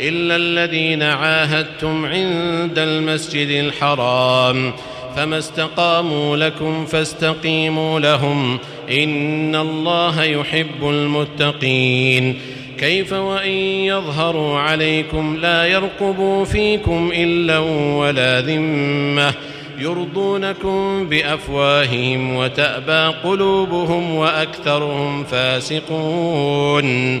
إلا الذين عاهدتم عند المسجد الحرام. فما استقاموا لكم فاستقيموا لهم. إن الله يحب المتقين. كيف وإن يظهروا عليكم لا يرقبوا فيكم إلا ولا ذمة. يرضونكم بأفواههم وتأبى قلوبهم وأكثرهم فاسقون.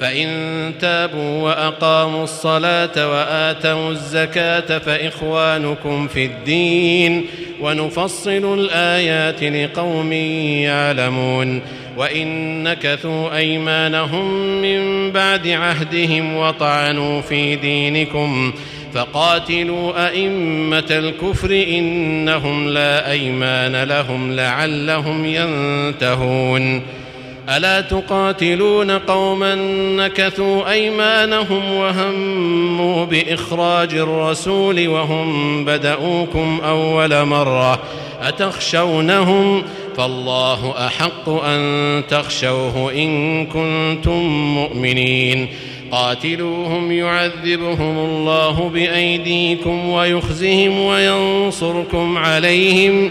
فإن تابوا وأقاموا الصلاة وآتوا الزكاة فإخوانكم في الدين ونفصل الآيات لقوم يعلمون وإن نكثوا أيمانهم من بعد عهدهم وطعنوا في دينكم فقاتلوا أئمة الكفر إنهم لا أيمان لهم لعلهم ينتهون ألا تقاتلون قوما نكثوا أيمانهم وهموا بإخراج الرسول وهم بدؤوكم أول مرة أتخشونهم فالله أحق أن تخشوه إن كنتم مؤمنين قاتلوهم يعذبهم الله بأيديكم ويخزهم وينصركم عليهم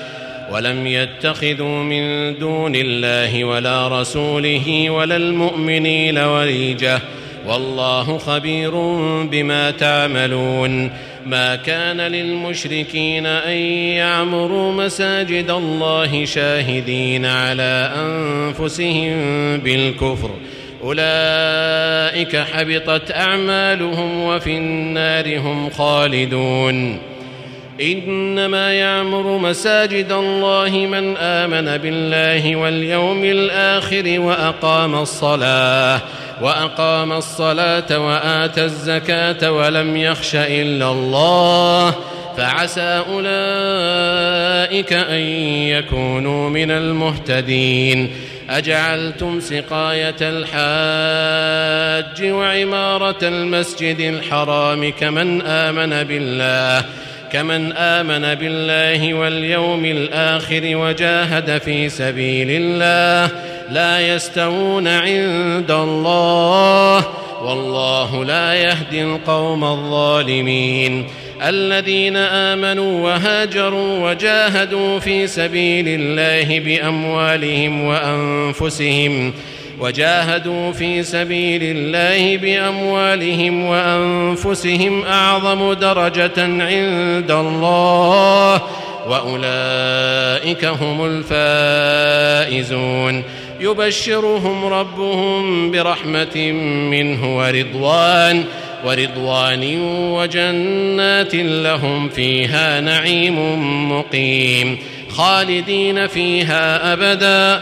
ولم يتخذوا من دون الله ولا رسوله ولا المؤمنين وليجه والله خبير بما تعملون. ما كان للمشركين أن يعمروا مساجد الله شاهدين على أنفسهم بالكفر. أولئك حبطت أعمالهم وفي النار هم خالدون. إنما يعمر مساجد الله من آمن بالله واليوم الآخر وأقام الصلاة وأقام الصلاة وآتى الزكاة ولم يخش إلا الله فعسى أولئك أن يكونوا من المهتدين أجعلتم سقاية الحاج وعمارة المسجد الحرام كمن آمن بالله كمن آمن بالله واليوم الآخر وجاهد في سبيل الله لا يستوون عند الله والله لا يهدي القوم الظالمين الذين آمنوا وهاجروا وجاهدوا في سبيل الله بأموالهم وأنفسهم وجاهدوا في سبيل الله بأموالهم وأنفسهم أعظم درجة عند الله وأولئك هم الفائزون. يبشرهم ربهم برحمة منه ورضوان ورضوان وجنات لهم فيها نعيم مقيم. خالدين فيها أبدا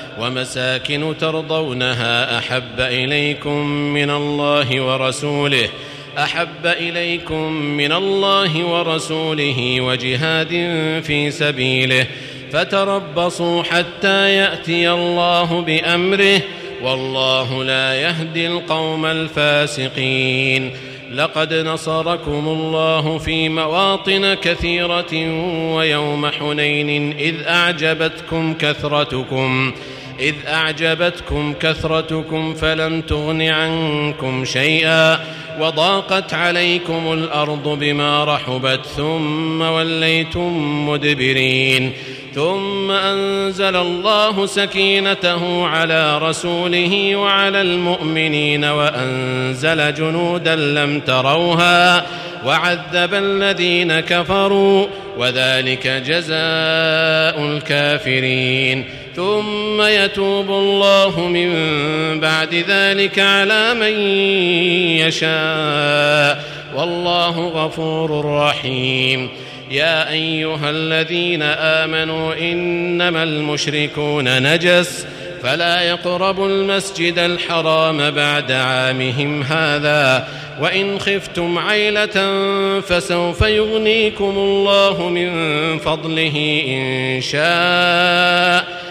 أحب إليكم من الله ورسوله أحب إليكم من الله ورسوله وجهاد في سبيله فتربصوا حتى يأتي الله بأمره والله لا يهدي القوم الفاسقين. لقد نصركم الله في مواطن كثيرة ويوم حنين إذ أعجبتكم كثرتكم. إذ أعجبتكم كثرتكم فلم تغن عنكم شيئا وضاقت عليكم الأرض بما رحبت ثم وليتم مدبرين ثم أنزل الله سكينته على رسوله وعلى المؤمنين وأنزل جنودا لم تروها وعذب الذين كفروا وذلك جزاء الكافرين ثم يتوب الله من بعد ذلك على من يشاء. والله غفور رحيم. يا أيها الذين آمنوا إنما المشركون نجس فلا يقربوا المسجد الحرام بعد عامهم هذا. وإن خفتم عيلة فسوف يغنيكم الله من فضله إن شاء.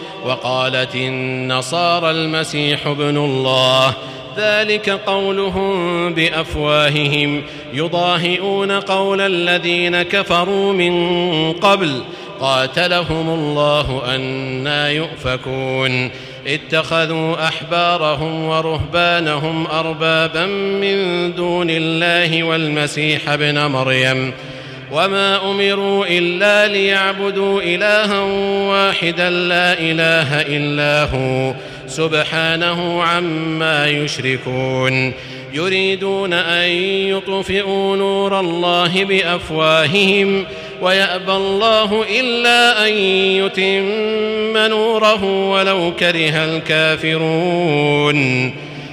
وقالت النصارى المسيح ابن الله ذلك قولهم بأفواههم يضاهئون قول الذين كفروا من قبل قاتلهم الله أنا يؤفكون. اتخذوا أحبارهم ورهبانهم اربابا من دون الله والمسيح ابن مريم. وما امروا الا ليعبدوا الها واحدا لا اله الا هو سبحانه عما يشركون يريدون ان يطفئوا نور الله بافواههم ويابى الله الا ان يتم نوره ولو كره الكافرون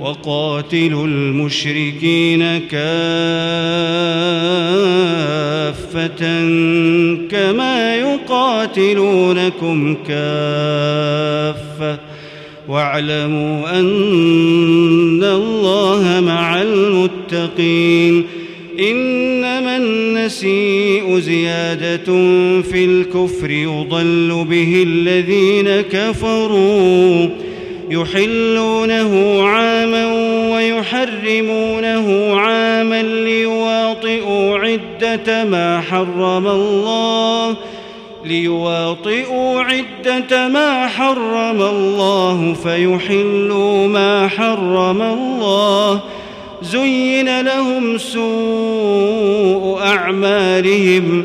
وقاتلوا المشركين كافة كما يقاتلونكم كافة. واعلموا أن الله مع المتقين. إنما النسيء زيادة في الكفر يضل به الذين كفروا. يحلونه عاما ويحرمونه عاما ليواطئوا عدة ما حرم الله ليواطئوا عدة ما حرم الله فيحلوا ما حرم الله زين لهم سوء أعمالهم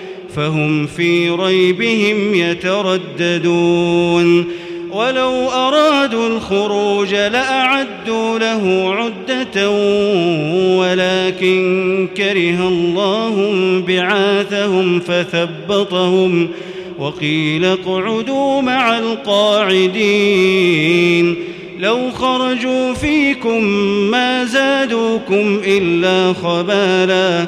فهم في ريبهم يترددون. ولو أرادوا الخروج لأعدوا له عدة ولكن كره الله بعاثهم فثبطهم. وقيل اقعدوا مع القاعدين. لو خرجوا فيكم ما زادوكم إلا خبالاً.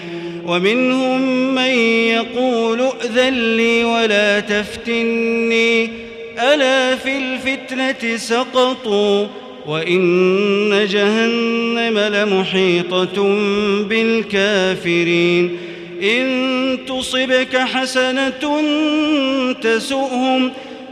ومنهم من يقول ائذن لي ولا تفتني. ألا في الفتنة سقطوا وإن جهنم لمحيطة بالكافرين. إن تصبك حسنة تسؤهم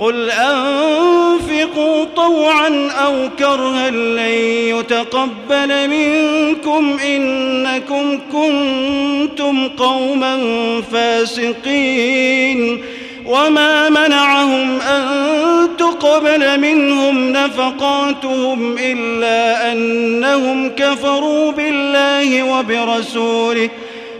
قل أنفقوا طوعا أو كرها لن يتقبل منكم إنكم كنتم قوما فاسقين وما منعهم أن تقبل منهم نفقاتهم إلا أنهم كفروا بالله وبرسوله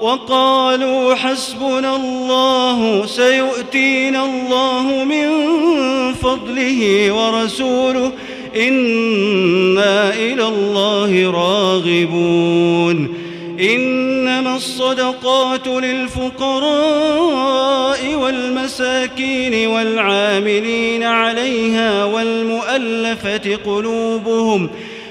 وقالوا حسبنا الله سيؤتينا الله من فضله ورسوله إنا إلى الله راغبون إنما الصدقات للفقراء والمساكين والعاملين عليها والمؤلفة قلوبهم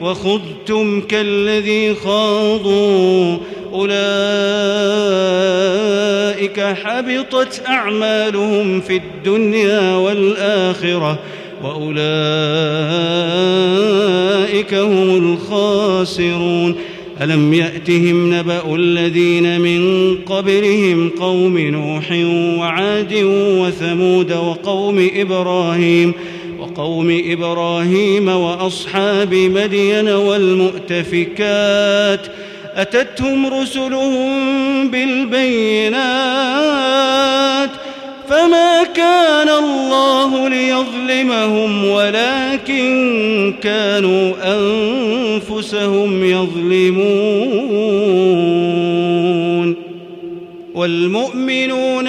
وخذتم كالذي خاضوا. أولئك حبطت أعمالهم في الدنيا والآخرة وأولئك هم الخاسرون. ألم يأتهم نبأ الذين من قبلهم قوم نوح وعاد وثمود وقوم إبراهيم وقوم إبراهيم وأصحاب مدين والمؤتفكات أتتهم رسلهم بالبينات فما كان الله ليظلمهم ولكن كانوا أنفسهم يظلمون والمؤمنون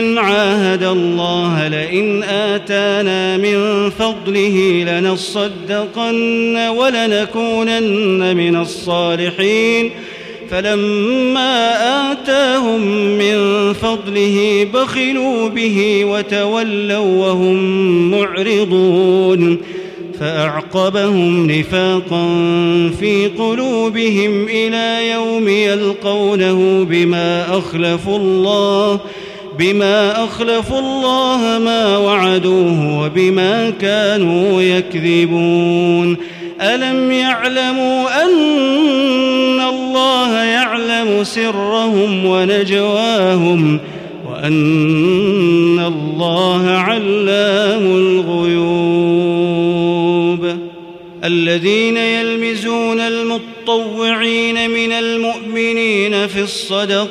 من عاهد الله لئن آتانا من فضله لنصدقن ولنكونن من الصالحين فلما آتاهم من فضله بخلوا به وتولوا وهم معرضون فأعقبهم نفاقا في قلوبهم إلى يوم يلقونه بما أخلفوا الله بما أخلفوا الله ما وعدوه وبما كانوا يكذبون. ألم يعلموا أن الله يعلم سرهم ونجواهم وأن الله علام الغيوب؟ الذين يلمزون المطوعين من المؤمنين في الصدقات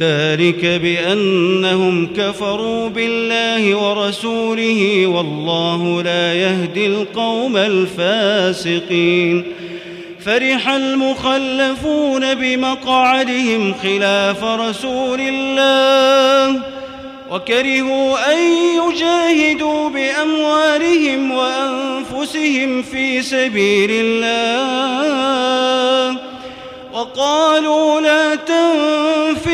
ذلك بأنهم كفروا بالله ورسوله والله لا يهدي القوم الفاسقين. فرح المخلفون بمقعدهم خلاف رسول الله وكرهوا أن يجاهدوا بأموالهم وأنفسهم في سبيل الله وقالوا لا تنفروا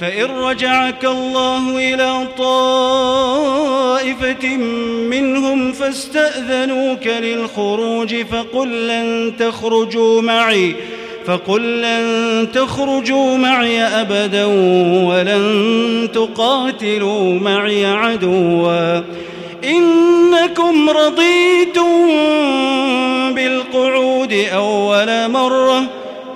فإن رجعك الله إلى طائفة منهم فاستأذنوك للخروج فقل لن تخرجوا معي فقل لن تخرجوا معي أبدا ولن تقاتلوا معي عدوا. إنكم رضيتم بالقعود أول مرة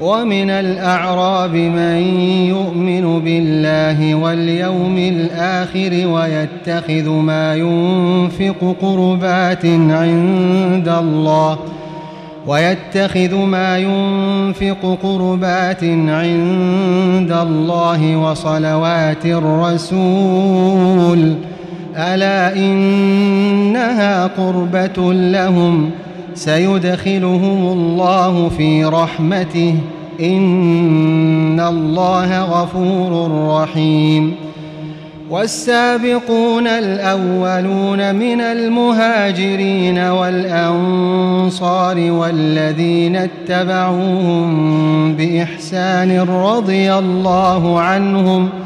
ومن الأعراب من يؤمن بالله واليوم الآخر ويتخذ ما ينفق قربات عند الله ويتخذ ما ينفق قربات عند الله وصلوات الرسول ألا إنها قربة لهم ۖ سيدخلهم الله في رحمته. إن الله غفور رحيم. والسابقون الأولون من المهاجرين والأنصار والذين اتبعوهم بإحسان رضي الله عنهم ۖ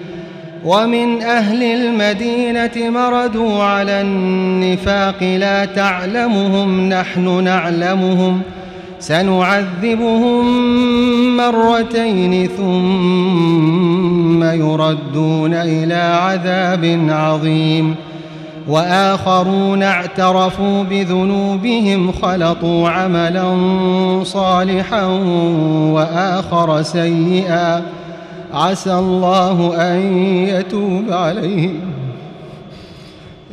ومن أهل المدينة مردوا على النفاق لا تعلمهم نحن نعلمهم سنعذبهم مرتين ثم يردون إلى عذاب عظيم وآخرون اعترفوا بذنوبهم خلطوا عملا صالحا وآخر سيئا عسى الله أن يتوب عليهم.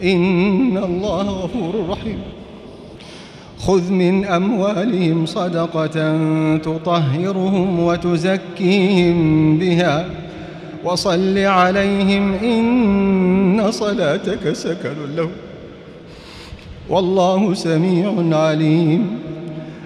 إن الله غفور رحيم. خذ من أموالهم صدقة تطهرهم وتزكيهم بها. وصل عليهم إن صلاتك سكن لهم. والله سميع عليم.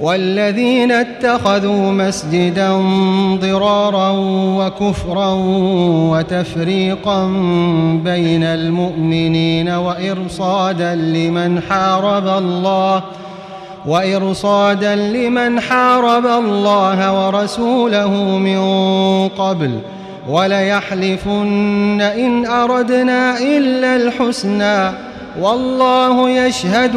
والذين اتخذوا مسجدا ضرارا وكفرا وتفريقا بين المؤمنين وإرصادا لمن حارب الله وإرصادا لمن حارب الله ورسوله من قبل وليحلفن إن أردنا إلا الحسنى والله يشهد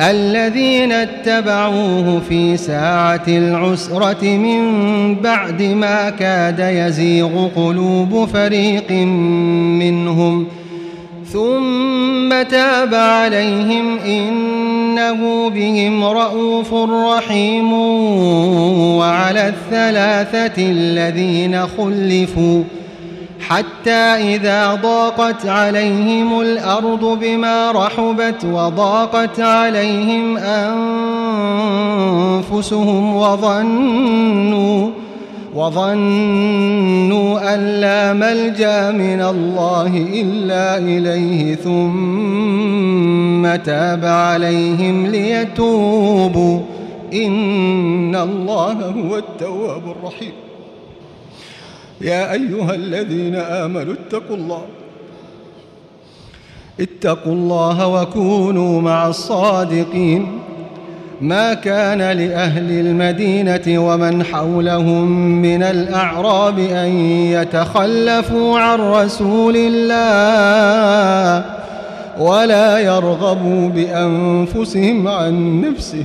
الذين اتبعوه في ساعة العسرة من بعد ما كاد يزيغ قلوب فريق منهم ثم تاب عليهم إنه بهم رءوف رحيم وعلى الثلاثة الذين خلفوا حتى إذا ضاقت عليهم الأرض بما رحبت وضاقت عليهم أنفسهم وظنوا وظنوا أن لا ملجأ من الله إلا إليه ثم تاب عليهم ليتوبوا. إن الله هو التواب الرحيم. يا أيها الذين آمنوا اتقوا الله. اتقوا الله وكونوا مع الصادقين. ما كان لأهل المدينة ومن حولهم من الأعراب أن يتخلفوا عن رسول الله ولا يرغبوا بأنفسهم عن نفسه.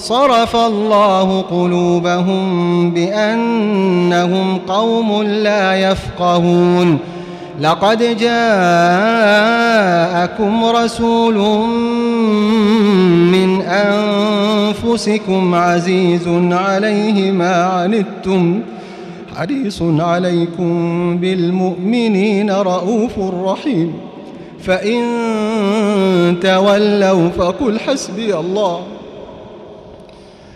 صرف الله قلوبهم بأنهم قوم لا يفقهون. لقد جاءكم رسول من أنفسكم عزيز عليه ما عنتم حريص عليكم بالمؤمنين رؤوف رحيم. فإن تولوا فقل حسبي الله.